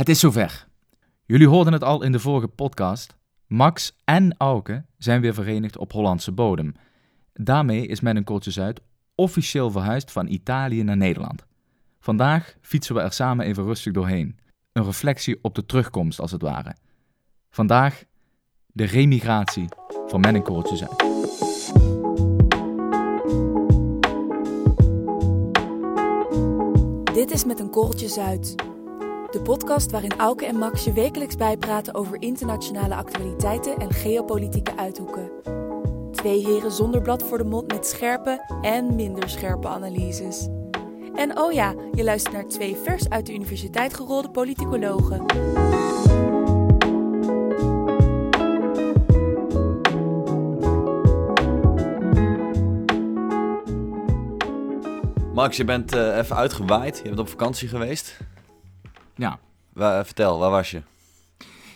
Het is zover. Jullie hoorden het al in de vorige podcast. Max en Auke zijn weer verenigd op Hollandse bodem. Daarmee is Men een Kortjes Uit officieel verhuisd van Italië naar Nederland. Vandaag fietsen we er samen even rustig doorheen. Een reflectie op de terugkomst, als het ware. Vandaag de remigratie van Men en Kortjes Uit. Dit is Met een Korreltje Zuid. De podcast waarin Auke en Max je wekelijks bijpraten over internationale actualiteiten en geopolitieke uithoeken. Twee heren zonder blad voor de mond met scherpe en minder scherpe analyses. En oh ja, je luistert naar twee vers uit de universiteit gerolde politicologen. Max, je bent eh, even uitgewaaid. Je bent op vakantie geweest. Ja, Wa- vertel, waar was je?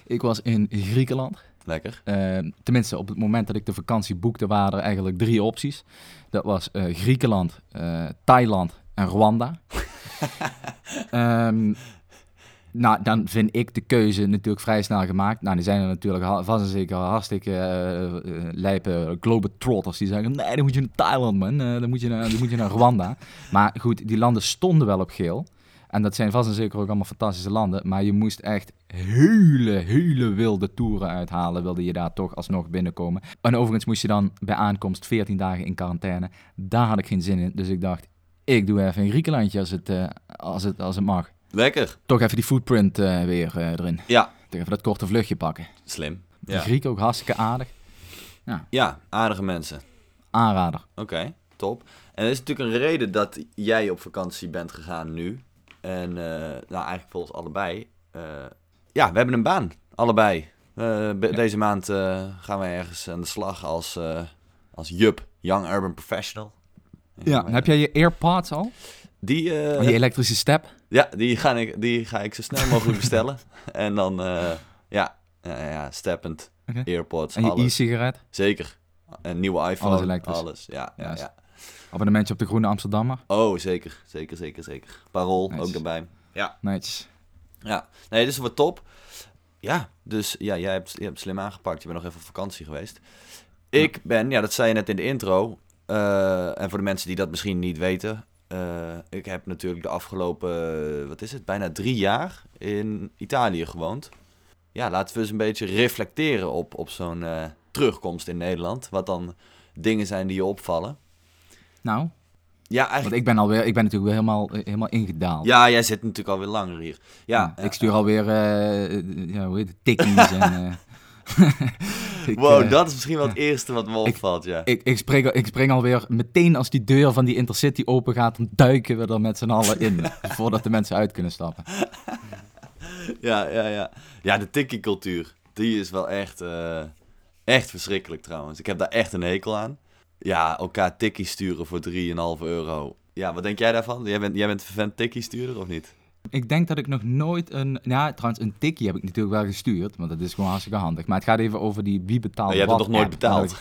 ik was in Griekenland. Lekker. Eh, tenminste, op het moment dat ik de vakantie boekte, waren er eigenlijk drie opties. Dat was eh, Griekenland, eh, Thailand en Rwanda. Ehm, nou, dan vind ik de keuze natuurlijk vrij snel gemaakt. Nou, die zijn er natuurlijk vast en zeker hartstikke eh, eh, lijpe globetrotters die zeggen... Nee, dan moet je naar Thailand, man. Eh, dan, moet je naar, dan moet je naar Rwanda. Maar goed, die landen stonden wel op geel. En dat zijn vast en zeker ook allemaal fantastische landen. Maar je moest echt hele, hele wilde toeren uithalen. Wilde je daar toch alsnog binnenkomen. En overigens moest je dan bij aankomst 14 dagen in quarantaine. Daar had ik geen zin in. Dus ik dacht, ik doe even een Griekenlandje als het, eh, als het, als het mag. Lekker. Toch even die footprint eh, weer eh, erin. Ja, Toch even dat korte vluchtje pakken. slim. Ja, Grieken ook hartstikke aardig. ja aardige mensen. Aanrader. Oké, top. En er is natuurlijk een reden dat jij op vakantie bent gegaan nu. En eh, nou, eigenlijk volgens allebei. Eh, ja, we hebben een baan. Allebei. Eh, Deze maand gaan we ergens aan de slag als, als Jup, Young Urban Professional. Ja, heb jij je AirPods al? Die, Die elektrische step? Ja, die ga, ik, die ga ik zo snel mogelijk bestellen. en dan, ja, ja, ja, steppend, Oké. AirPods, En je e-sigaret? Zeker. Een nieuwe iPhone, Alles alles. Ja, ja, ja. Abonnementje op de Groene Amsterdammer? Oh, zeker. Zeker, zeker, zeker. Parool Nice. ook erbij. Ja. Netjes. Ja. Nee, dit is wat top. Ja, dus ja, jij hebt, je hebt slim aangepakt. Je bent nog even op vakantie geweest. Ik ben, ja, dat zei je net in de intro. eh, en voor de mensen die dat misschien niet weten. eh, ik heb natuurlijk de afgelopen, wat is het, bijna drie jaar in Italië gewoond. Ja, laten we eens een beetje reflecteren op, op zo'n eh, terugkomst in Nederland. Wat dan dingen zijn die je opvallen. Nou, Ja, want eigenlijk. ik ben, alweer, ik ben natuurlijk weer helemaal, eh, helemaal ingedaald. Ja, jij zit natuurlijk alweer langer hier. Ja, ik stuur alweer, eh, eh, ja, hoe heet het, tikkies en... eh, ik, Wow, eh, dat is misschien wel het eerste wat me opvalt, ja. Ik, ik, spring, ik spring alweer meteen als die deur van die Intercity open gaat, dan duiken we er met z'n allen in. voordat de mensen uit kunnen stappen. Ja, ja, ja. Ja, de tikkie-cultuur, die is wel echt, eh, echt verschrikkelijk trouwens. Ik heb daar echt een hekel aan. Ja, elkaar tikkie sturen voor 3,5 euro. Ja, wat denk jij daarvan? Jij bent, jij bent een vervent tikkie-stuurder of niet? Ik denk dat ik nog nooit een... Ja, trouwens, een tikkie heb ik natuurlijk wel gestuurd, want dat is gewoon hartstikke handig. Maar het gaat even over die wie betaalt Maar jij hebt het nog nooit app. betaald.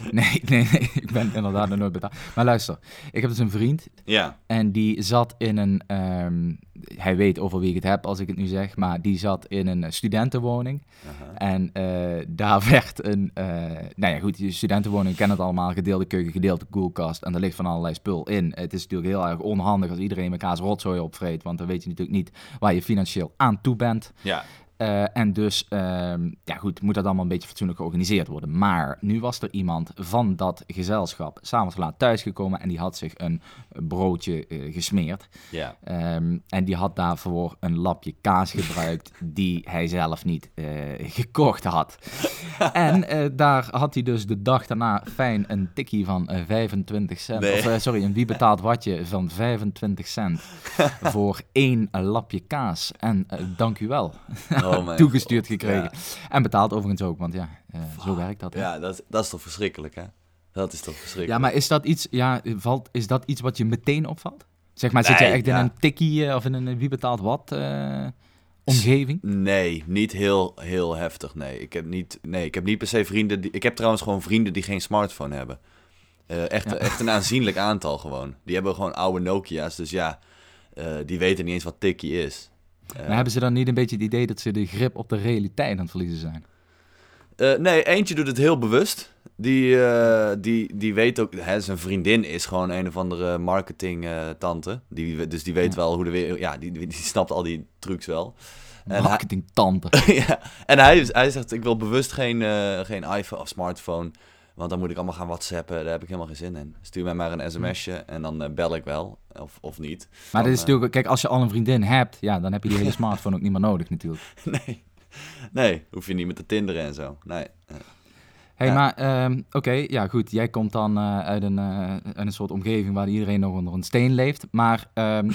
Nee, nee, nee, ik ben inderdaad nog nooit betaald. Maar luister, ik heb dus een vriend Ja, En die zat in een, ehm, hij weet over wie ik het heb als ik het nu zeg, maar die zat in een eh, studentenwoning. En eh, daar werd een, eh, nou ja goed, die studentenwoning kennen het allemaal, gedeelde keuken, gedeelde koelkast. En er ligt van allerlei spul in. Het is natuurlijk heel erg onhandig als iedereen mekaars rotzooi opvreet, want dan weet je natuurlijk niet waar je financieel aan toe bent. ja. Eh, en dus, ehm, ja goed, moet dat allemaal een beetje fatsoenlijk georganiseerd worden. Maar nu was er iemand van dat gezelschap s'avonds laat thuisgekomen en die had zich een broodje eh, gesmeerd. ja. Ehm, en die had daarvoor een lapje kaas gebruikt die hij zelf niet eh, gekocht had. en daar had hij dus de dag daarna fijn een tikkie van eh, 25 cent. Nee. Of sorry, een wie betaalt watje van 25 cent voor één lapje kaas. En dank u wel. Oh mijn Toegestuurd God, gekregen. Ja, En betaald overigens ook, want ja, eh, zo werkt dat. hè. ja dat, is- dat is toch verschrikkelijk, hè? Dat is toch verschrikkelijk. Ja, maar is dat iets, ja, valt, is dat iets wat je meteen opvalt? Zeg maar, zit je echt in een tikkie eh, of in een eh, wie betaalt wat omgeving? Nee, niet heel, heel heftig. Nee. Ik heb niet, nee, ik heb niet per se vrienden. Die, ik heb trouwens gewoon vrienden die geen smartphone hebben. Echt, Ja. echt een aanzienlijk aantal gewoon. Die hebben gewoon oude Nokia's. Dus ja, die weten niet eens wat tikkie is. Maar hebben ze dan niet een beetje het idee dat ze de grip op de realiteit aan het verliezen zijn? Eh, nee, eentje doet het heel bewust. Die, eh, die, die weet ook, hè, zijn vriendin is gewoon een of andere marketing eh, tante. Die, dus die weet Ja. wel hoe de wereld, ja, die, die snapt al die trucs wel. En hij- Marketing tante. ja, en hij, hij zegt, ik wil bewust geen, eh, geen iPhone of smartphone. Want dan moet ik allemaal gaan whatsappen. Daar heb ik helemaal geen zin in. Stuur mij maar een sms'je en dan eh, bel ik wel. Of, of niet. Maar dit is eh, natuurlijk, kijk, als je al een vriendin hebt, ja, dan heb je die hele smartphone ook niet meer nodig natuurlijk. nee. Nee, hoef je niet met te tinderen en zo. Nee. Hey, Ja. maar ehm, oké, ja goed, jij komt dan eh, uit, een, uit een soort omgeving waar iedereen nog onder een steen leeft. Maar ehm,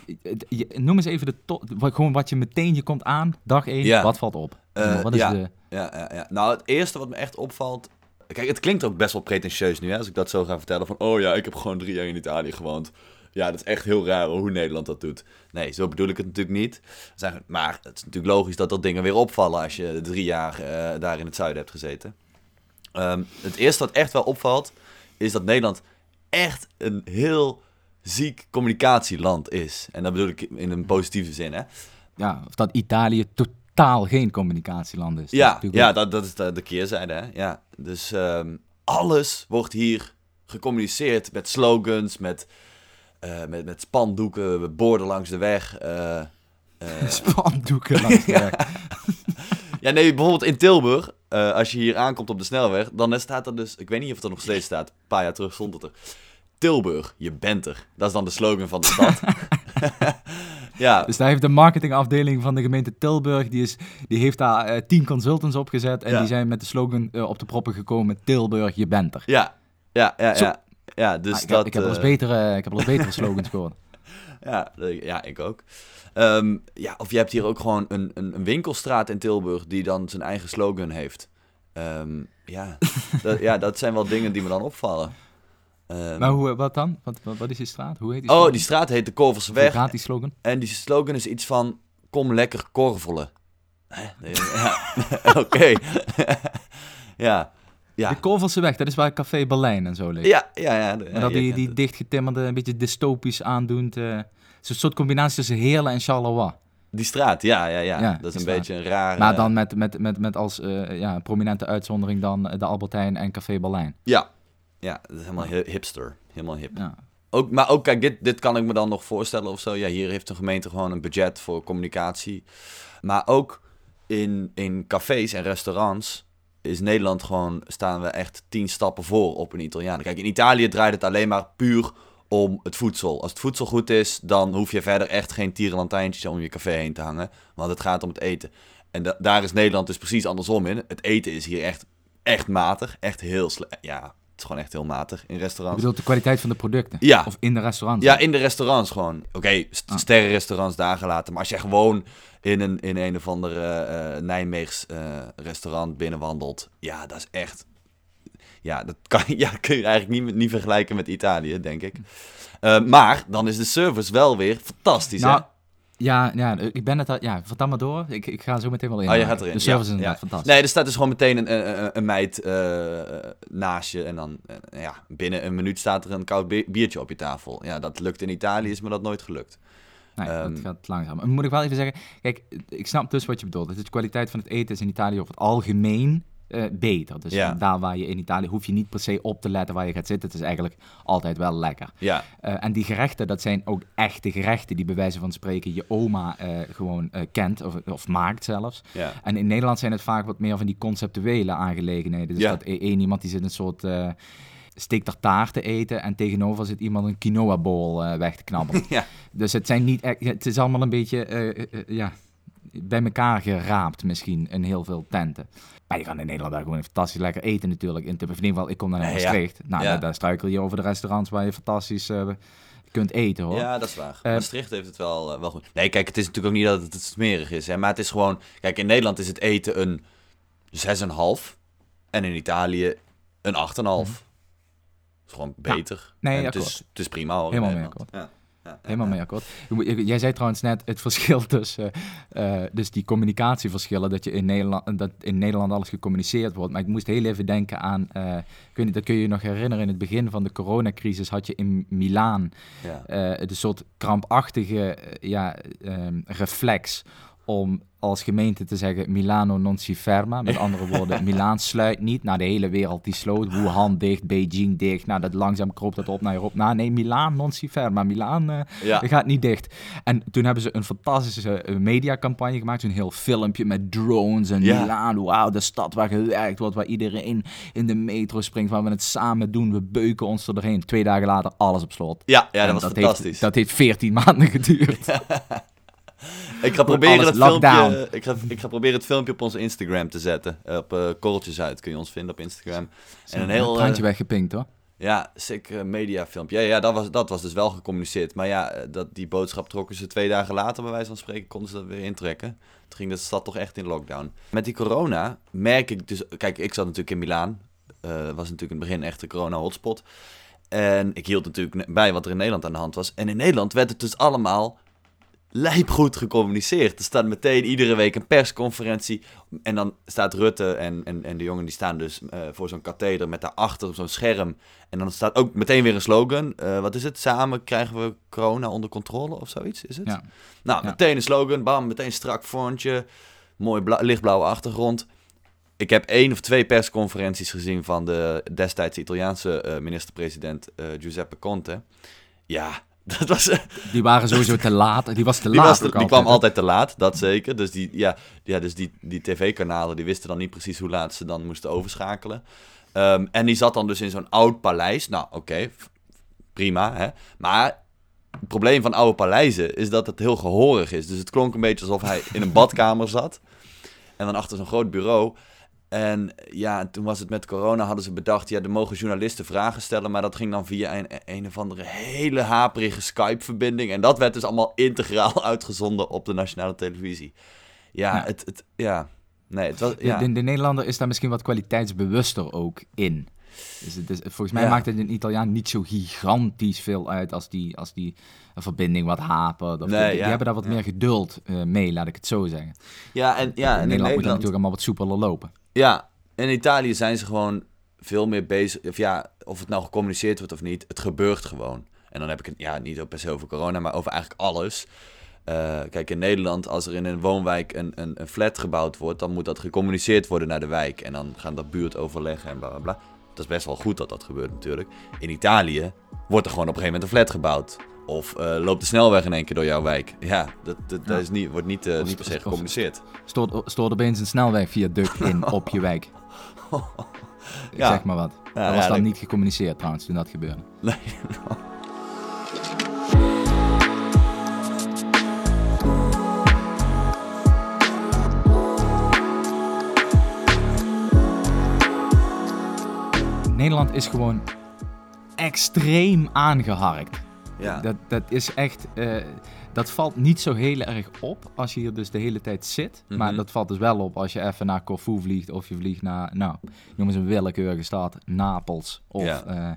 je- noem eens even de top, wat, gewoon wat je meteen, je komt aan, dag één, Ja. wat valt op? Wat is ja. de... Ja, ja, ja. Nou, het eerste wat me echt opvalt. Kijk, het klinkt ook best wel pretentieus nu, hè, als ik dat zo ga vertellen. Van, oh ja, ik heb gewoon drie jaar in Italië gewoond. Ja, dat is echt heel raar hoe Nederland dat doet. Nee, zo bedoel ik het natuurlijk niet. Maar het is natuurlijk logisch dat dat dingen weer opvallen als je drie jaar eh, daar in het zuiden hebt gezeten. Ehm, het eerste wat echt wel opvalt, is dat Nederland echt een heel ziek communicatieland is. En dat bedoel ik in een positieve zin, hè. Ja, of dat Italië totaal geen communicatieland is. Dat is Ja, ja dat, dat is de, de keerzijde. Hè? Ja. Dus ehm, alles wordt hier gecommuniceerd met slogans, met, eh, met, met spandoeken, met borden langs de weg. eh. Spandoeken langs de weg. ja, nee, bijvoorbeeld in Tilburg, als je hier aankomt op de snelweg, dan staat er dus, ik weet niet of het er nog steeds staat, een paar jaar terug stond het er. Tilburg, je bent er. Dat is dan de slogan van de stad. ja, Dus daar heeft de marketingafdeling van de gemeente Tilburg, die, is, die heeft daar eh, tien consultants opgezet en Ja. die zijn met de slogan eh, op de proppen gekomen, Tilburg, je bent er. ja, ja, ja, Zo. ja. Ja, dus Ah, ik, dat... heb, ik, heb wel eens eh, betere, ik heb wel eens betere slogans gehoord. Ja, ja, ik ook. Ehm, ja, of je hebt hier ook gewoon een, een, een winkelstraat in Tilburg die dan zijn eigen slogan heeft. Ehm, ja, dat, ja, dat zijn wel dingen die me dan opvallen. Ehm, Maar hoe, wat dan? Wat, wat, is die straat? Hoe heet die oh, die straat heet de Korvelse Hoe gaat die slogan? En die slogan is iets van, kom lekker korvelen. Oké. ja, ja. De Korvelse weg, dat is waar Café Berlijn en zo ligt. Ja, ja, ja. de- ja, dat die, die dichtgetimmerde, een beetje dystopisch aandoend. het is een soort combinatie tussen Heerlen en Charleroi. Die straat, ja, ja, ja. Ja, dat is een straat. beetje een raar... Maar dan met, met, met, met als eh, ja, prominente uitzondering dan de Albertijn en Café Berlijn. Ja, ja, dat is helemaal hi- hipster. Helemaal hip. Ja. Ook, maar ook, kijk, dit, dit kan ik me dan nog voorstellen of zo. Ja, hier heeft een gemeente gewoon een budget voor communicatie. Maar ook in, in cafés en restaurants is Nederland gewoon, staan we echt tien stappen voor op een Italiaan. Kijk, in Italië draait het alleen maar puur om het voedsel. Als het voedsel goed is, dan hoef je verder echt geen tierenlantijntjes om je café heen te hangen. Want het gaat om het eten. En da- daar is Nederland dus precies andersom in. Het eten is hier echt, echt matig. Echt heel slecht. Ja, is gewoon echt heel matig in Je restaurants. bedoelt de kwaliteit van de producten? Ja. Of in de restaurants? Ja, in de restaurants gewoon. Oké, st- Ah. sterrenrestaurants daar gelaten. Maar als je gewoon in een, in een of ander eh eh, Nijmeegs eh, restaurant binnenwandelt. Ja, dat is echt... Ja, dat kan, ja, kun je eigenlijk niet, niet vergelijken met Italië, denk ik. Eh, maar dan is de service wel weer fantastisch, Nou, hè? Ja, ja, ik ben het al... Ja, vertel maar door. Ik, ik ga zo meteen wel in. Oh, je gaat erin. De service ja, is inderdaad ja. fantastisch. Nee, er staat dus gewoon meteen een, een, een meid eh, naast je. En dan, eh, ja, binnen een minuut staat er een koud bi- biertje op je tafel. Ja, dat lukt in Italië, is me dat nooit gelukt. Nee, Ehm, dat gaat langzaam. Moet ik wel even zeggen, kijk, ik snap dus wat je bedoelt. Het is de kwaliteit van het eten is in Italië over het algemeen beter. Dus Ja. daar waar je in Italië hoef je niet per se op te letten waar je gaat zitten. Het is eigenlijk altijd wel lekker. Ja, Eh, en die gerechten, dat zijn ook echte gerechten die bij wijze van spreken je oma eh, gewoon eh, kent of, of maakt zelfs. ja. En in Nederland zijn het vaak wat meer van die conceptuele aangelegenheden. Dus Ja. dat e- één iemand die zit een soort tartaar te eten en tegenover zit iemand een quinoa bowl eh, weg te knabbelen. Ja. Dus het zijn niet echt, het is allemaal een beetje ja, bij elkaar geraapt misschien in heel veel tenten. Maar je kan in Nederland daar gewoon fantastisch lekker eten natuurlijk. In, in ieder geval, ik kom naar Nee, ja. Maastricht. Nou, Ja. daar, daar struikel je over de restaurants waar je fantastisch eh, kunt eten hoor. Ja, dat is waar. Eh, Maastricht heeft het wel, eh, wel goed. Nee, kijk, het is natuurlijk ook niet dat het, smerig is. Hè, maar het is gewoon... Kijk, in Nederland is het eten een 6,5. En in Italië een 8,5. Dat is gewoon beter. Mhm. Nee, En het, is, het is prima hoor. Helemaal mee Nederland. Ja. Ja, Helemaal mee akkoord. Je je- Jij zei trouwens net het verschil tussen, eh, dus die communicatieverschillen, dat, je in Nederland, dat in Nederland alles gecommuniceerd wordt. Maar ik moest heel even denken aan, eh, weet niet, dat kun je je nog herinneren, in het begin van de coronacrisis had je in Milaan Ja. eh een soort krampachtige eh, ja, ehm, reflex om als gemeente te zeggen Milano non si ferma. Met andere woorden, Milaan sluit niet. Nou, de hele wereld die sloot. Wuhan dicht, Beijing dicht. Nou, dat langzaam kroop dat op naar Europa. Nou, nee, Milaan non si ferma. Milaan eh, Ja. gaat niet dicht. En toen hebben ze een fantastische eh, mediacampagne gemaakt. Zo'n heel filmpje met drones en Ja. Milaan. Wauw, de stad waar gewerkt wordt, waar iedereen in de metro springt, waar we het samen doen. We beuken ons er doorheen. Twee dagen later, alles op slot. Ja, ja, En dat was heeft, fantastisch. dat heeft 14 maanden geduurd. Ik ga proberen lockdown. filmpje. Ik ga, ik ga proberen het filmpje op onze Instagram te zetten. Eh, Op eh Korreltjes uit kun je ons vinden op Instagram. En een heel. traantje eh, weggepinkt hoor. ja, sick media filmpje. Ja, ja dat, was, dat was dus wel gecommuniceerd. Maar ja, dat, die boodschap trokken ze twee dagen later, bij wijze van spreken, konden ze dat weer intrekken. Toen ging de stad toch echt in lockdown. Met die corona merk ik dus. Kijk, ik zat natuurlijk in Milaan. Eh was natuurlijk in het begin echt een corona-hotspot. En ik hield natuurlijk bij wat er in Nederland aan de hand was. En in Nederland werd het dus allemaal lijpgoed gecommuniceerd. Er staat meteen iedere week een persconferentie. En dan staat Rutte en, en, en de jongen die staan dus eh, voor zo'n katheder met daarachter op zo'n scherm. En dan staat ook meteen weer een slogan. Eh, wat is het? Samen krijgen we corona onder controle of zoiets, is het? Ja. Nou, Ja. meteen een slogan. Bam, meteen strak fontje. Mooi bla- lichtblauwe achtergrond. Ik heb één of twee persconferenties gezien van de destijds Italiaanse eh, minister-president Giuseppe Conte. Ja, dat was... Die waren sowieso te laat. Die was te Die, laat was te- ook die kwam altijd te laat, dat zeker. Dus die, ja, ja, dus die, die tv-kanalen die wisten dan niet precies hoe laat ze dan moesten overschakelen. Ehm, en die zat dan dus in zo'n oud paleis. Nou, oké, prima. Hè? Maar het probleem van oude paleizen is dat het heel gehoorig is. Dus het klonk een beetje alsof hij in een badkamer zat. En dan achter zo'n groot bureau. En ja, en toen was het met corona, hadden ze bedacht, ja, er mogen journalisten vragen stellen, maar dat ging dan via een, een of andere hele haperige Skype-verbinding. En dat werd dus allemaal integraal uitgezonden op de nationale televisie. Ja, Ja. Het, het, ja. nee, het was, ja. de, de Nederlander is daar misschien wat kwaliteitsbewuster ook in. Dus het is, volgens mij Ja. maakt het een Italiaan niet zo gigantisch veel uit als die, als die verbinding wat hapert. Of Nee, die, ja. die hebben daar wat meer geduld eh, mee, laat ik het zo zeggen. ja, en, ja, en in Nederland in moet Nederland, natuurlijk allemaal wat soepeler lopen. Ja, in Italië zijn ze gewoon veel meer bezig, of ja, of het nou gecommuniceerd wordt of niet, het gebeurt gewoon. En dan heb ik het ja, niet per se over corona, maar over eigenlijk alles. Eh, kijk, in Nederland, als er in een woonwijk een, een, een flat gebouwd wordt, dan moet dat gecommuniceerd worden naar de wijk. En dan gaan dat buurt overleggen en bla bla bla. Dat is best wel goed dat dat gebeurt natuurlijk. In Italië wordt er gewoon op een gegeven moment een flat gebouwd. Of eh, loopt de snelweg in één keer door jouw wijk. Ja, dat, dat, is niet, wordt niet, Of- niet per se gecommuniceerd. Stoort, stoort opeens een snelwegviaduct in op je wijk. Ik Ja. zeg maar wat. Ja, dat was dan niet gecommuniceerd trouwens toen dat gebeurde. Nee. Nederland is gewoon extreem aangeharkt. Ja. Dat, dat is echt. eh, dat valt niet zo heel erg op als je hier dus de hele tijd zit. Maar Mhm. dat valt dus wel op als je even naar Corfu vliegt. Of je vliegt naar, nou, noem eens een willekeurige stad, Napels. Of Ja. eh,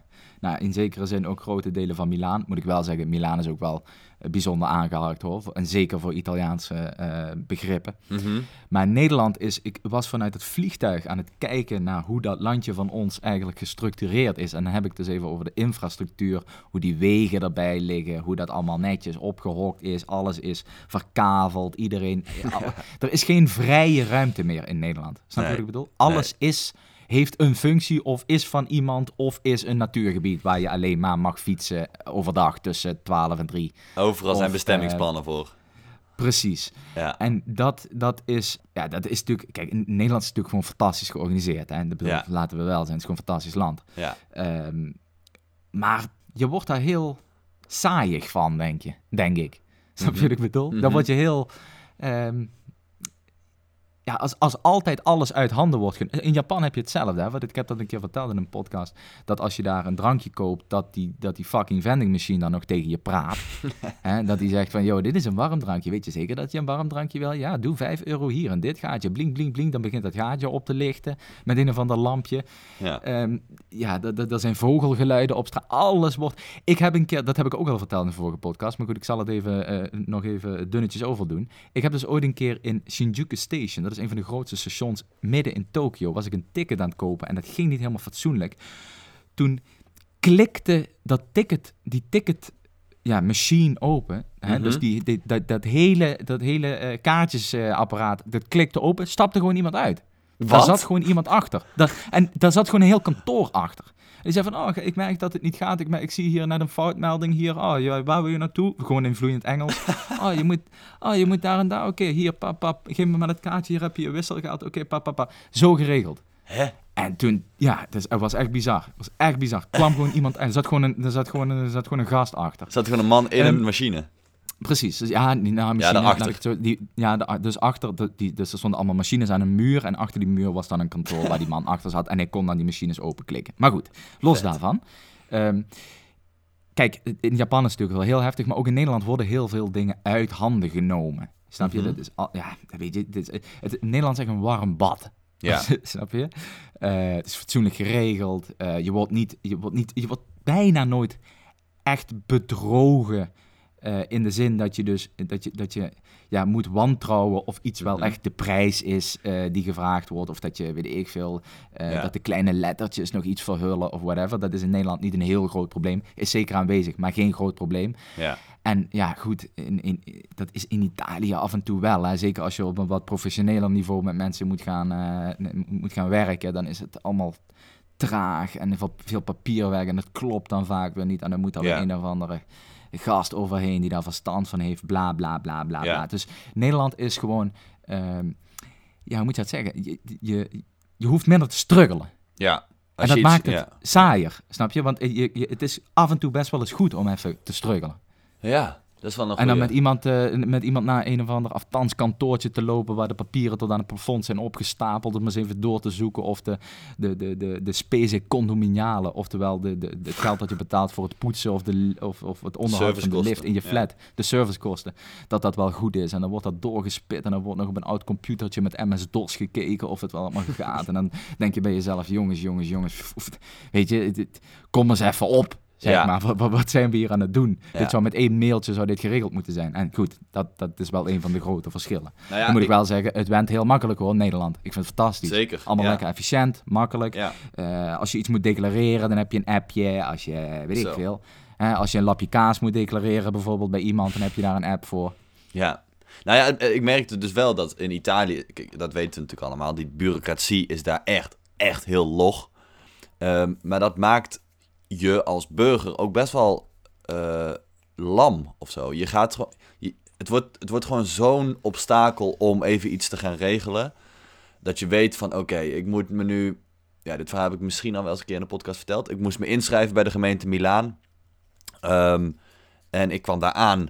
nou, in zekere zin ook grote delen van Milaan. Moet ik wel zeggen, Milaan is ook wel eh, bijzonder aangeharkt hoor. En zeker voor Italiaanse eh, begrippen. Mhm. Maar Nederland is, ik was vanuit het vliegtuig aan het kijken naar hoe dat landje van ons eigenlijk gestructureerd is. En dan heb ik het dus even over de infrastructuur, hoe die wegen erbij liggen, hoe dat allemaal netjes opgehokt is, alles is verkaveld, iedereen. er is geen vrije ruimte meer in Nederland. Snap je Nee. wat ik bedoel? Alles is, heeft een functie of is van iemand of is een natuurgebied waar je alleen maar mag fietsen overdag tussen 12 en 3. Overal Of, zijn bestemmingsplannen voor. Precies. Ja. En dat, dat is, ja, dat is natuurlijk, kijk, Nederland is natuurlijk gewoon fantastisch georganiseerd. Hè? Bedoel, Ja. Laten we wel zijn, het is gewoon een fantastisch land. Ja. Ehm, maar je wordt daar heel saaiig van, denk je, denk ik. Snap je Mhm. wat ik bedoel? Mhm. Dan word je heel, ehm, ja, als, als altijd alles uit handen wordt In Japan heb je hetzelfde, hè? Want ik heb dat een keer verteld in een podcast. Dat als je daar een drankje koopt, dat die, dat die fucking vending machine dan nog tegen je praat. hè? Dat die zegt van, joh, dit is een warm drankje. Weet je zeker dat je een warm drankje wil? Ja, doe 5 euro hier en dit gaatje. Blink, blink, blink. Dan begint dat gaatje op te lichten met een of ander lampje. Ja. Ehm, ja, dat- dat- er zijn vogelgeluiden op straat. Alles wordt... Ik heb een keer, dat heb ik ook al verteld in de vorige podcast, maar goed, ik zal het even, eh, nog even dunnetjes overdoen. Ik heb dus ooit een keer in Shinjuku Station, dat is een van de grootste stations midden in Tokio, was ik een ticket aan het kopen en dat ging niet helemaal fatsoenlijk. Toen klikte dat ticket, die ticket ja, machine open. Hè? Mhm. Dus die, die- dat, dat hele, dat hele eh, kaartjesapparaat, dat klikte open, stapte gewoon iemand uit. Daar Wat? zat gewoon iemand achter. Daar, en daar zat gewoon een heel kantoor achter. Die zei van, oh, ik merk dat het niet gaat. Ik, merk, ik zie hier net een foutmelding hier. Oh, ja, waar wil je naartoe? Gewoon in vloeiend Engels. oh, je moet, oh, je moet daar en daar. Oké, hier, pap, pap. Geef me maar het kaartje. Hier heb je je wisselgeld. Oké, pap, pap, pap. Zo geregeld. Hè? En toen, ja, het, is, het was echt bizar. Het was echt bizar. Er kwam gewoon iemand en er zat gewoon een, er zat gewoon een, er zat gewoon een gast achter. Er zat gewoon een man in een machine. Precies. Dus ja, die, nou, machine, daarachter. die, ja, de, dus achter, de, die, dus er stonden allemaal machines aan een muur. En achter die muur was dan een kantoor waar die man achter zat. En hij kon dan die machines openklikken. Maar goed, los Vet. daarvan. Ehm, kijk, in Japan is het natuurlijk wel heel heftig. Maar ook in Nederland worden heel veel dingen uit handen genomen. Snap je? Mhm. Dat is al, ja, weet je, dit is, het, in Nederland is echt een warm bad. Ja. Snap je? Eh, het is fatsoenlijk geregeld. Eh, je, wordt niet, je, wordt niet, je wordt bijna nooit echt bedrogen. Eh, in de zin dat je dus dat je, dat je ja, moet wantrouwen of iets wel Mhm. echt de prijs is eh, die gevraagd wordt. Of dat je, weet ik veel, eh, Ja. dat de kleine lettertjes nog iets verhullen of whatever. Dat is in Nederland niet een heel groot probleem. Is zeker aanwezig, maar geen groot probleem. Ja. En ja, goed, in, in, dat is in Italië af en toe wel. Hè. Zeker als je op een wat professioneler niveau met mensen moet gaan, moet gaan werken, dan is het allemaal traag en veel, veel papierwerk en dat klopt dan vaak weer niet. En dan moet weer Ja. een of andere gast overheen die daar verstand van heeft, bla bla bla bla Ja. bla. Dus Nederland is gewoon, ehm, ja, hoe moet je dat zeggen? Je, je, je hoeft minder te struggelen. Ja. En dat iets- maakt het Ja. saaier, snap je? Want je, je, het is af en toe best wel eens goed om even te struggelen. ja, dat is wel En dan goeie. met iemand, eh, met iemand naar een of ander aftans kantoortje te lopen waar de papieren tot aan het plafond zijn opgestapeld. Om eens even door te zoeken of de, de, de, de, de spese condominiale, oftewel de, de, het geld dat je betaalt voor het poetsen of, de, of, of het onderhoud van de lift in je ja. flat, de servicekosten, dat dat wel goed is. En dan wordt dat doorgespit en dan wordt nog op een oud computertje met MS-DOS gekeken of het wel allemaal gaat. en dan denk je bij jezelf, jongens, jongens, jongens, weet je, kom eens even op. Zeg Ja. maar, wat, wat- zijn we hier aan het doen? Ja. Dit zou met één mailtje zou dit geregeld moeten zijn. En goed, dat, dat is wel een van de grote verschillen. Nou ja, dan moet ik ik- wel zeggen, het went heel makkelijk hoor, Nederland. Ik vind het fantastisch. Zeker. Allemaal lekker efficiënt, makkelijk. Eh, als je iets moet declareren, dan heb je een appje. Als je, weet ik veel. Als je een lapje kaas moet declareren bijvoorbeeld bij iemand, dan heb je daar een app voor. Ja. Nou ja, eh, ik merkte dus wel dat in Italië, dat weten we natuurlijk allemaal, die bureaucratie is daar echt, echt heel log. Ehm, maar dat maakt je als burger ook best wel eh, lam of zo. Je gaat het, wordt, het wordt gewoon zo'n obstakel om even iets te gaan regelen. Dat je weet van, oké, ik moet me nu... Ja, dit verhaal heb ik misschien al wel eens een keer in de podcast verteld. Ik moest me inschrijven bij de gemeente Milaan. Ehm, en ik kwam daar aan.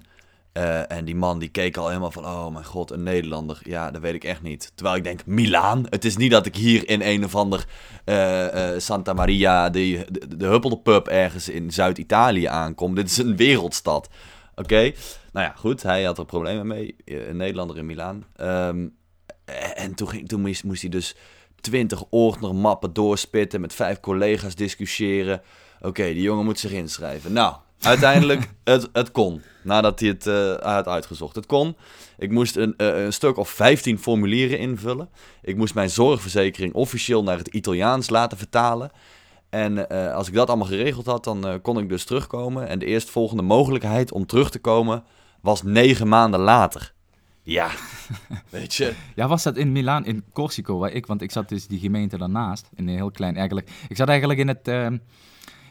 Eh, en die man die keek al helemaal van, oh mijn god, een Nederlander. Ja, dat weet ik echt niet. Terwijl ik denk, Milaan? Het is niet dat ik hier in een of ander eh, eh, Santa Maria, de, de, de huppelde pub ergens in Zuid-Italië aankom. Dit is een wereldstad. Oké, nou ja, goed. Hij had er problemen mee. Een Nederlander in Milaan. Ehm, en toen, ging, toen moest, moest hij dus twintig ordnermappen doorspitten, met vijf collega's discussiëren. Oké, die jongen moet zich inschrijven. Nou, uiteindelijk, het, het kon. Nadat hij het eh, had uitgezocht. Het kon. Ik moest een, eh, een stuk of 15 formulieren invullen. Ik moest mijn zorgverzekering officieel naar het Italiaans laten vertalen. En eh, als ik dat allemaal geregeld had, dan kon ik dus terugkomen. En de eerstvolgende mogelijkheid om terug te komen was negen maanden later. Ja, weet je. Ja, was dat in Milaan, in Corsico, waar ik, want ik zat dus die gemeente daarnaast, in een heel klein eigenlijk. Ik zat eigenlijk in het, ehm,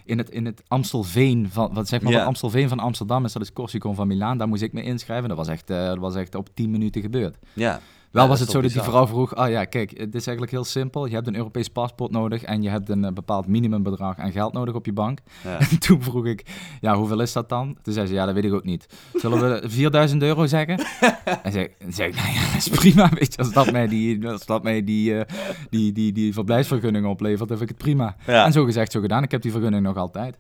in het, in het Amstelveen van, wat zeg maar, wat Amstelveen van Amsterdam is, dat is Corsico van Milaan. Daar moest ik me inschrijven. Dat was echt, eh, dat was echt op 10 minuten gebeurd. Ja, Wel was het zo dat die vrouw vroeg, oh ja, kijk, het is eigenlijk heel simpel. Je hebt een Europees paspoort nodig en je hebt een eh, bepaald minimumbedrag aan geld nodig op je bank. Ja. En toen vroeg ik, ja, hoeveel is dat dan? Toen zei ze, ja, dat weet ik ook niet. Zullen we 4000 euro zeggen? En zei, zei ik, nou ja, dat is prima, weet je. Als dat mij die, als dat mij die, eh, die, die, die verblijfsvergunning oplevert, dan vind ik het prima. Ja. En zo gezegd, zo gedaan. Ik heb die vergunning nog altijd.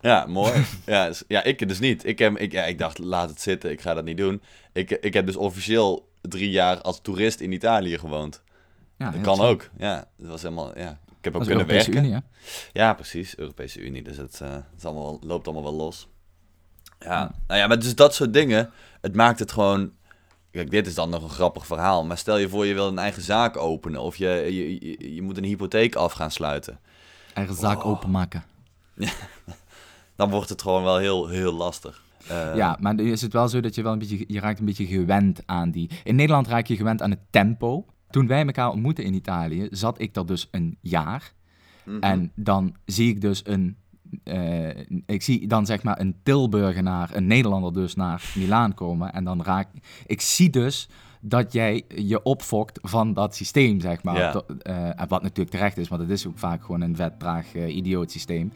Ja, mooi. ja, ja, ik dus niet. Ik, heb, ik, ja, ik dacht, laat het zitten, ik ga dat niet doen. Ik, ik heb dus officieel drie jaar als toerist in Italië gewoond. Ja, Dat kan ook. Ja, dat was helemaal, ja. Ik heb ook kunnen Europese werken. Unie? Ja, precies. Europese Unie. Dus het, eh, het allemaal, loopt allemaal wel los. Ja, nou ja, maar dus dat soort dingen. Het maakt het gewoon... Kijk, dit is dan nog een grappig verhaal. Maar stel je voor je wil een eigen zaak openen. Of je, je, je, je moet een hypotheek af gaan sluiten. Eigen zaak Oh. openmaken. Dan wordt het gewoon wel heel, heel lastig. Eh, Ja, maar nu is het wel zo dat je wel een beetje, je raakt een beetje gewend aan die. In Nederland raak je gewend aan het tempo. Toen wij elkaar ontmoetten in Italië, zat ik daar dus een jaar. mhm. En dan zie ik dus een, eh, ik zie dan zeg maar een Tilburgenaar, een Nederlander dus naar Milaan komen. En dan raak ik zie dus dat jij je opfokt van dat systeem, zeg maar. Ja. Eh, en wat natuurlijk terecht is, want het is ook vaak gewoon een vet, traag, eh, idioot systeem.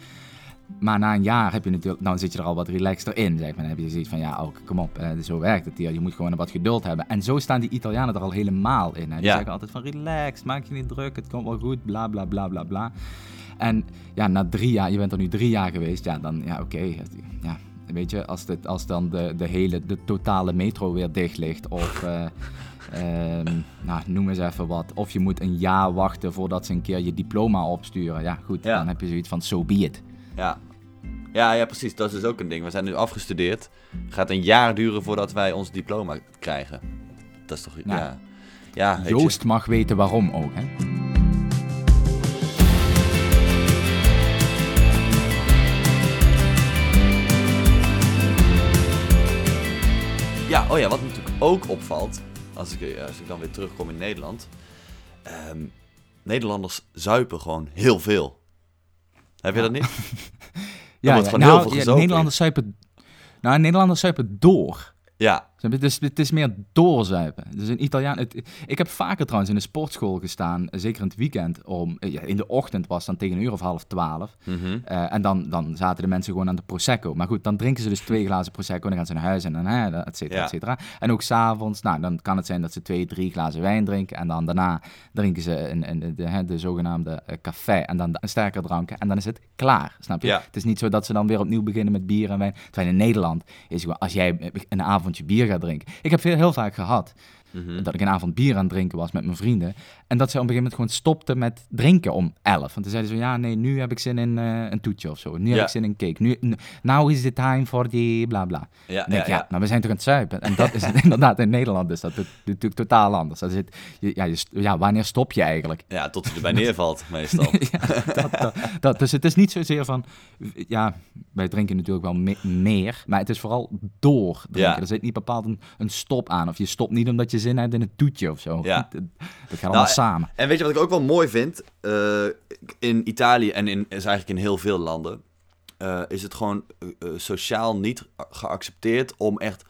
Maar na een jaar heb je natuurlijk, dan zit je er al wat relaxter in. Zeg maar. Dan heb je zoiets van, ja, ook, kom op, eh, zo werkt het hier. Je moet gewoon wat geduld hebben. En zo staan die Italianen er al helemaal in. Hè. Die Ja. zeggen altijd van, relax, maak je niet druk, het komt wel goed, bla, bla, bla, bla, bla. En ja, na drie jaar, je bent er nu drie jaar geweest, ja, dan, ja, oké. ja, weet je, als, dit, als dan de, de hele, de totale metro weer dicht ligt, of... eh, ehm, nou, noem eens even wat. Of je moet een jaar wachten voordat ze een keer je diploma opsturen. Ja, goed, Ja. dan heb je zoiets van, so be it. Ja. Ja, ja, precies. Dat is dus ook een ding. We zijn nu afgestudeerd. gaat een jaar duren voordat wij ons diploma krijgen. Dat is toch... Ja. Ja. Ja, weet je. Joost mag weten waarom ook, hè? Ja, oh ja, wat natuurlijk ook opvalt, als ik, eh, als ik dan weer terugkom in Nederland. ehm, Nederlanders zuipen gewoon heel veel. Heb je dat niet? Ja, ja, gewoon heel nou, veel ja. Nederlanders zuipen... Nou, Nederlanders zuipen door. Ja? Dus het is meer doorzuipen. Dus een Italiaan... Het, ik heb vaker trouwens in de sportschool gestaan, zeker in het weekend, om... in de ochtend was het dan tegen een uur of half twaalf. mhm. Eh, en dan, dan zaten de mensen gewoon aan de Prosecco. Maar goed, dan drinken ze dus twee glazen Prosecco. Dan gaan ze naar huis en dan, hè, et cetera, Ja. et cetera. En ook s'avonds, nou, dan kan het zijn dat ze twee, drie glazen wijn drinken. En dan daarna drinken ze een, een, de, de zogenaamde eh, café. En dan een sterker dranken. En dan is het klaar, snap je? Ja. Het is niet zo dat ze dan weer opnieuw beginnen met bier en wijn. Terwijl in Nederland is gewoon, als jij een avondje bier gaat drinken. Ik heb veel, heel vaak gehad Mhm. dat ik een avond bier aan het drinken was met mijn vrienden. En dat ze op een gegeven moment gewoon stopten met drinken om 11. Want toen zeiden ze ja, nee, nu heb ik zin in eh, een toetje of zo. Nu heb ik zin in cake. Nu, now is the time for die bla bla. ja, denk ja, ja, maar we zijn toch aan het zuipen. En dat is inderdaad in Nederland is dat natuurlijk totaal anders. Dat zit, je, ja, je, ja, wanneer stop je eigenlijk? Ja, tot hij erbij neervalt, meestal. ja, dat, dat, dat. Dus het is niet zozeer van, ja, wij drinken natuurlijk wel me- meer, maar het is vooral door drinken. Er zit niet bepaald een, een stop aan. Of je stopt niet omdat je zin hebt in een toetje of zo. Ja. Dat, dat gaat allemaal Nou, samen. En weet je wat ik ook wel mooi vind? Eh, in Italië en in, is eigenlijk in heel veel landen... eh, is het gewoon eh, sociaal niet geaccepteerd om echt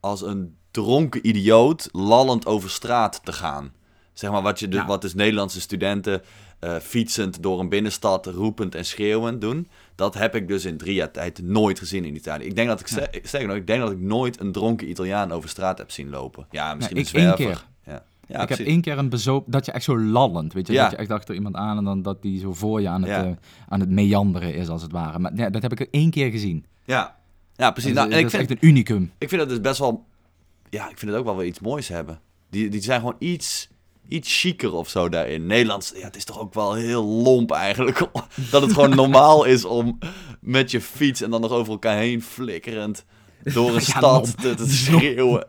als een dronken idioot lallend over straat te gaan. Zeg maar wat, je de, Ja. wat dus Nederlandse studenten eh, fietsend door een binnenstad roepend en schreeuwend doen. Dat heb ik dus in drie jaar tijd nooit gezien in Italië. Ik denk dat ik, Ja. sterker nog, ik denk dat ik nooit een dronken Italiaan over straat heb zien lopen. Ja, misschien ik een zwerver. één keer. Ja. Ja, ik heb één keer een bezoop dat je echt zo lallend, weet je, Ja. dat je echt achter iemand aan en dan dat die zo voor je aan het, Ja. eh, aan het meanderen is als het ware. Maar dat heb ik één keer gezien. Ja, ja precies. Dat, Nou, en ik, dat vind, echt een unicum. ik vind dat dus best wel... Ja, ik vind het ook wel weer iets moois hebben. Die, die zijn gewoon iets, iets chiquer of zo daarin. Nederlands, ja, het is toch ook wel heel lomp eigenlijk. dat het gewoon normaal is om met je fiets en dan nog over elkaar heen flikkerend door een Ja, stad te, te schreeuwen.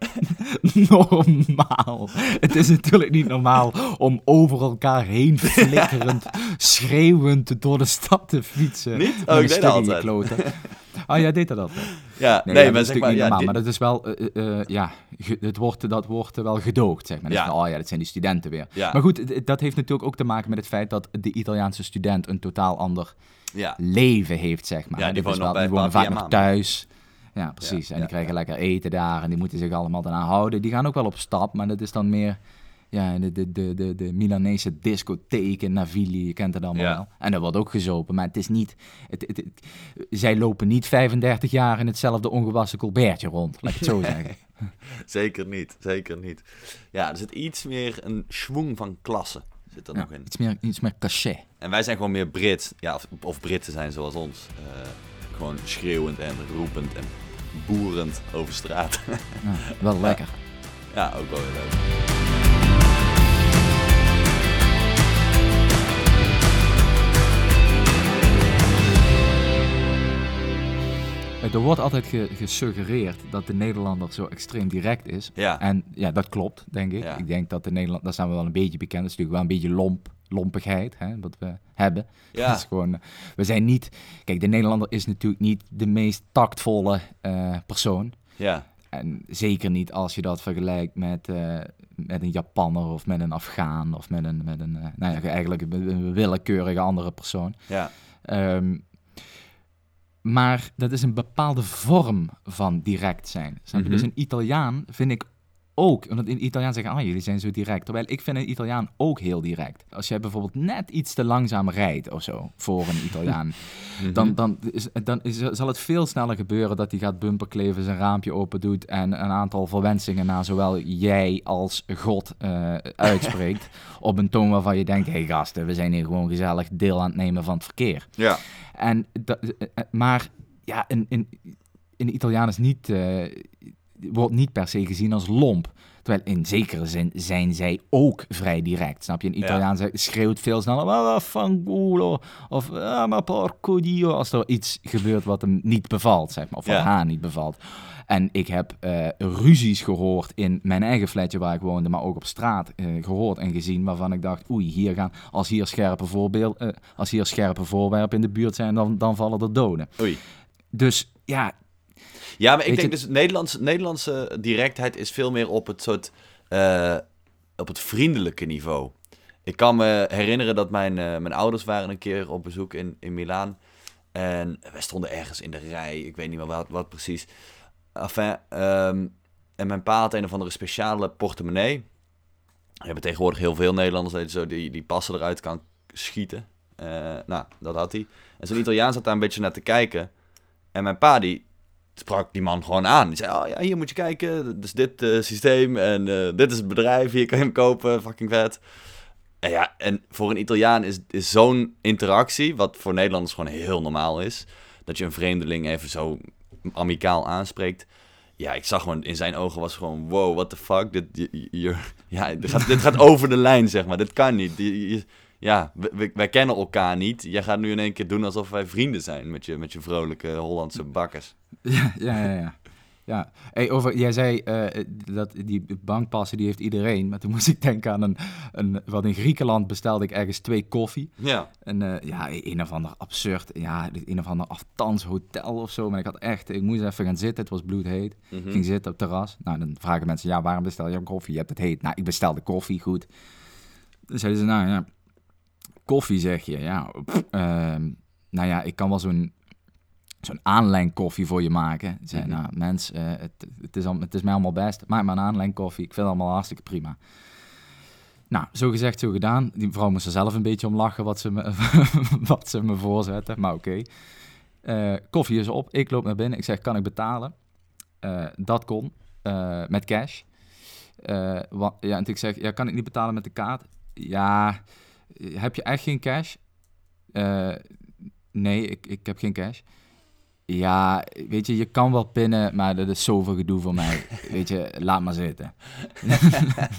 normaal. Het is natuurlijk niet normaal om over elkaar heen flikkerend, schreeuwend door de stad te fietsen. Niet? Oh, ik deed dat altijd. Oh, jij deed dat altijd? Ja, Nee, nee, ja, maar dat is maar... natuurlijk niet Ja, normaal, dit- maar dat is wel, eh, eh, ja, ge- het wordt, dat wordt wel gedoogd, zeg maar. Ja. van, oh ja, dat zijn die studenten weer. Ja. Maar goed, dat heeft natuurlijk ook te maken met het feit dat de Italiaanse student een totaal ander ja. leven heeft, zeg maar. Ja, die wonen wel, die wonen vaak nog thuis. Ja, precies. Ja, en die ja, krijgen ja. lekker eten daar en die moeten zich allemaal daarna houden. Die gaan ook wel op stap, maar dat is dan meer Ja, de, de, de, de, de Milanese discotheken, Navili, je kent het allemaal Ja. wel. En dat wordt ook gezopen, maar het is niet... Het, het, het- zij lopen niet 35 jaar in hetzelfde ongewassen colbertje rond, laat ik het zo zeggen. Zeker niet, zeker niet. Ja, er zit iets meer een schwung van klasse zit er Ja, nog in. iets, meer, iets meer cachet. En wij zijn gewoon meer Brit. Ja, of, of Britten zijn zoals ons. Eh, gewoon schreeuwend en roepend en boerend over straat. Ja, wel lekker. ja, ook wel heel leuk. Er wordt altijd ge- gesuggereerd dat de Nederlander zo extreem direct is. Ja, En ja, dat klopt, denk ik. Ja. Ik denk dat de Nederland, daar zijn we wel een beetje bekend. Dat is natuurlijk wel een beetje lomp, lompigheid, hè, wat we hebben. ja. Dat is gewoon, eh, we zijn niet... Kijk, de Nederlander is natuurlijk niet de meest tactvolle eh, persoon. ja. En zeker niet als je dat vergelijkt met, eh, met een Japanner of met een Afghaan of met een, met een eh, nou ja, eigenlijk een, een willekeurige andere persoon. ja. Ehm, maar dat is een bepaalde vorm van direct zijn. Je? Mhm. Dus een Italiaan vind ik ook, omdat in Italiaan zeggen, ah, jullie zijn zo direct. Terwijl ik vind een Italiaan ook heel direct. Als jij bijvoorbeeld net iets te langzaam rijdt of zo, voor een Italiaan, dan, dan, is, dan is, zal het veel sneller gebeuren dat hij gaat bumperkleven, zijn raampje open doet en een aantal verwensingen naar zowel jij als God eh, uitspreekt. op een toon waarvan je denkt, hé hey gasten, we zijn hier gewoon gezellig deel aan het nemen van het verkeer. Ja, En dat, eh, eh, maar ja, een, een, een Italiaan is niet, wordt niet per se gezien als lomp. Terwijl in zekere zin zijn zij ook vrij direct. Snap je? Een Ja. Italiaan zegt- schreeuwt veel sneller. "Ah, fanculo. Of ah, ma porco dio. Als er iets gebeurt wat hem niet bevalt, zeg maar. Of wat Ja. haar niet bevalt. En ik heb eh, ruzies gehoord in mijn eigen flatje waar ik woonde, maar ook op straat eh, gehoord en gezien, waarvan ik dacht, oei, hier gaan, als hier scherpe, voorbeeld, eh, als hier scherpe voorwerpen in de buurt zijn, dan, dan vallen er doden. oei. Dus ja, Ja, maar ik Weet denk je- dus Nederlands, Nederlandse directheid is veel meer op het soort eh, op het vriendelijke niveau. Ik kan me herinneren dat mijn, eh, mijn ouders waren een keer op bezoek in, in Milaan. En wij stonden ergens in de rij, ik weet niet meer wat, wat precies. Enfin, ehm, en mijn pa had een of andere speciale portemonnee. We hebben tegenwoordig heel veel Nederlanders die, zo die, die passen eruit kan schieten. Eh, nou, dat had hij. En zo'n Italiaan zat daar een beetje naar te kijken. En mijn pa die sprak die man gewoon aan. Die zei, oh ja, hier moet je kijken. Is dit eh, systeem en eh, dit is het bedrijf. Hier kan je hem kopen. Fucking vet. En ja, en voor een Italiaan is, is zo'n interactie, wat voor Nederlanders gewoon heel normaal is, dat je een vreemdeling even zo amicaal aanspreekt. Ja, ik zag gewoon in zijn ogen was gewoon, wow, what the fuck. Dit, je, ja, dit, gaat, dit gaat over de lijn, zeg maar. Dit kan niet. Ja, we- we- wij kennen elkaar niet. Jij gaat nu in één keer doen alsof wij vrienden zijn met je, met je vrolijke Hollandse bakkers. ja, ja, ja. ja. ja. Hey, over, jij zei eh, dat die bankpassen die heeft iedereen, maar toen moest ik denken aan een, een, wat in Griekenland bestelde ik ergens twee koffie. Ja. En eh, ja, een of ander absurd, ja, een of ander aftans hotel of zo. Maar ik had echt, ik moest even gaan zitten, het was bloedheet. Mhm. Ik ging zitten op het terras. Nou, dan vragen mensen, ja, waarom bestel je een koffie? Je hebt het heet. Nou, ik bestelde koffie, goed. Dan zeiden ze, nou ja, koffie zeg je. Ja, pff, ehm, nou ja, ik kan wel zo'n zo'n aanlengkoffie voor je maken. Zei, Mhm. nou mens, eh, het, het, is al, het is mij allemaal best. Maak maar een aanlengkoffie. Ik vind het allemaal hartstikke prima. Nou, zo gezegd, zo gedaan. Die vrouw moest er zelf een beetje om lachen wat ze me, wat ze me voorzetten. Maar oké. Eh, koffie is op. Ik loop naar binnen. Ik zeg, kan ik betalen? Eh, dat kon. met cash. Eh, wa- ja, en ik zeg, ja, kan ik niet betalen met de kaart? Ja, heb je echt geen cash? Eh, nee, ik, ik heb geen cash. Ja, weet je, je kan wel pinnen, maar dat is zoveel gedoe voor mij. weet je, laat maar zitten.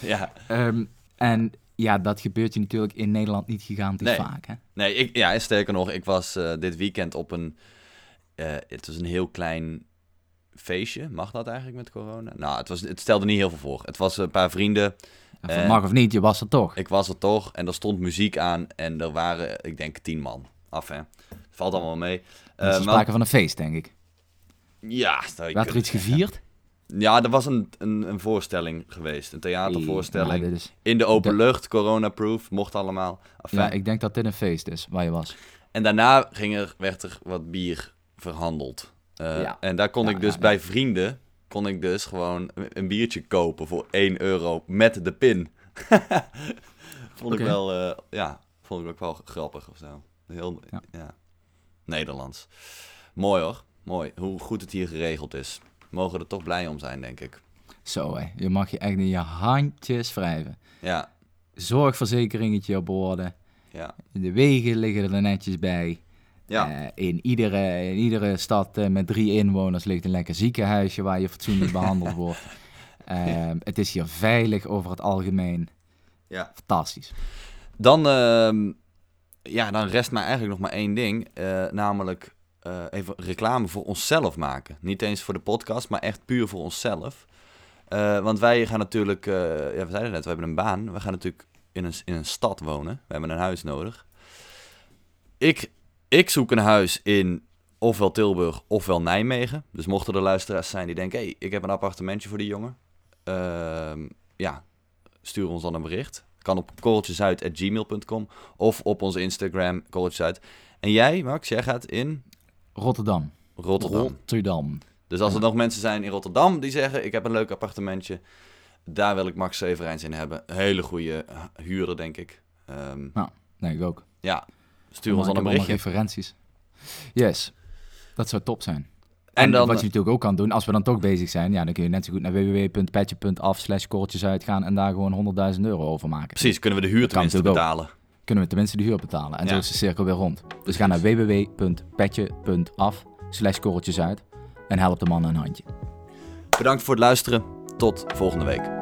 Ja. Ehm, en ja, dat gebeurt je natuurlijk in Nederland niet gigantisch Nee. vaak. Hè? Nee, ik, ja, en sterker nog, ik was eh, dit weekend op een... eh, het was een heel klein feestje. Mag dat eigenlijk met corona? Nou, het, was, het stelde niet heel veel voor. Het was een paar vrienden. Of Eh, het mag of niet, je was er toch. Ik was er toch en er stond muziek aan. En er waren, ik denk, tien man. Af, hè. Valt allemaal mee. Is maar- sprake van een feest, denk ik. ja, Werd er iets gevierd? Ja, er was een, een, een voorstelling geweest. Een theatervoorstelling. Is- In de open lucht, corona-proof. Mocht allemaal. Enfin, ja, ik denk dat dit een feest is waar je was. En daarna ging er, werd er wat bier verhandeld. Eh, Ja. En daar kon Ja, ik dus ja, bij vrienden kon ik dus gewoon een biertje kopen voor 1 euro met de pin. vond ik wel, eh, ja, vond ik ook wel grappig of zo. Heel, ja. Ja. Nederlands. Mooi hoor, mooi. Hoe goed het hier geregeld is. Mogen er toch blij om zijn, denk ik. Zo hè, je mag je echt in je handjes wrijven. Ja, Zorgverzekeringetje op orde. ja, De wegen liggen er netjes bij. Ja. Eh, in, iedere, in iedere stad eh, met drie inwoners ligt een lekker ziekenhuisje waar je fatsoenlijk behandeld wordt. Eh, Het is hier veilig over het algemeen. ja. Fantastisch. Dan, ehm, ja, dan rest mij eigenlijk nog maar één ding. eh, namelijk even reclame voor onszelf maken. Niet eens voor de podcast, maar echt puur voor onszelf. Want wij gaan natuurlijk, ja, we zeiden net, we hebben een baan. We gaan natuurlijk in een, in een stad wonen. We hebben een huis nodig. Ik, ik zoek een huis in ofwel Tilburg ofwel Nijmegen. Dus mochten er luisteraars zijn die denken, hé, hey, ik heb een appartementje voor die jongen. Ehm, ja, stuur ons dan een bericht. Kan op korreltjesuit.gmail.com of op onze Instagram, korreltjesuit. En jij, Max, jij gaat in Rotterdam. Rotterdam. Rotterdam. Dus als er nog mensen zijn in Rotterdam die zeggen, ik heb een leuk appartementje. Daar wil ik Max Severijns in hebben. Hele goede huurder, denk ik. Ehm, Nee, ik ook. ja, stuur ons dan een allemaal berichtje. referenties. Yes, dat zou top zijn. En En, dan- wat je natuurlijk ook kan doen, als we dan toch bezig zijn, ja, dan kun je net zo goed naar www.petje.af slash korreltjes uitgaan en daar gewoon 100.000 euro over maken. Precies, kunnen we de huur tenminste betalen. Kunnen we tenminste de huur betalen. En Ja. zo is de cirkel weer rond. Dus ga naar www.petje.af slash korreltjes uit en help de man een handje. Bedankt voor het luisteren. Tot volgende week.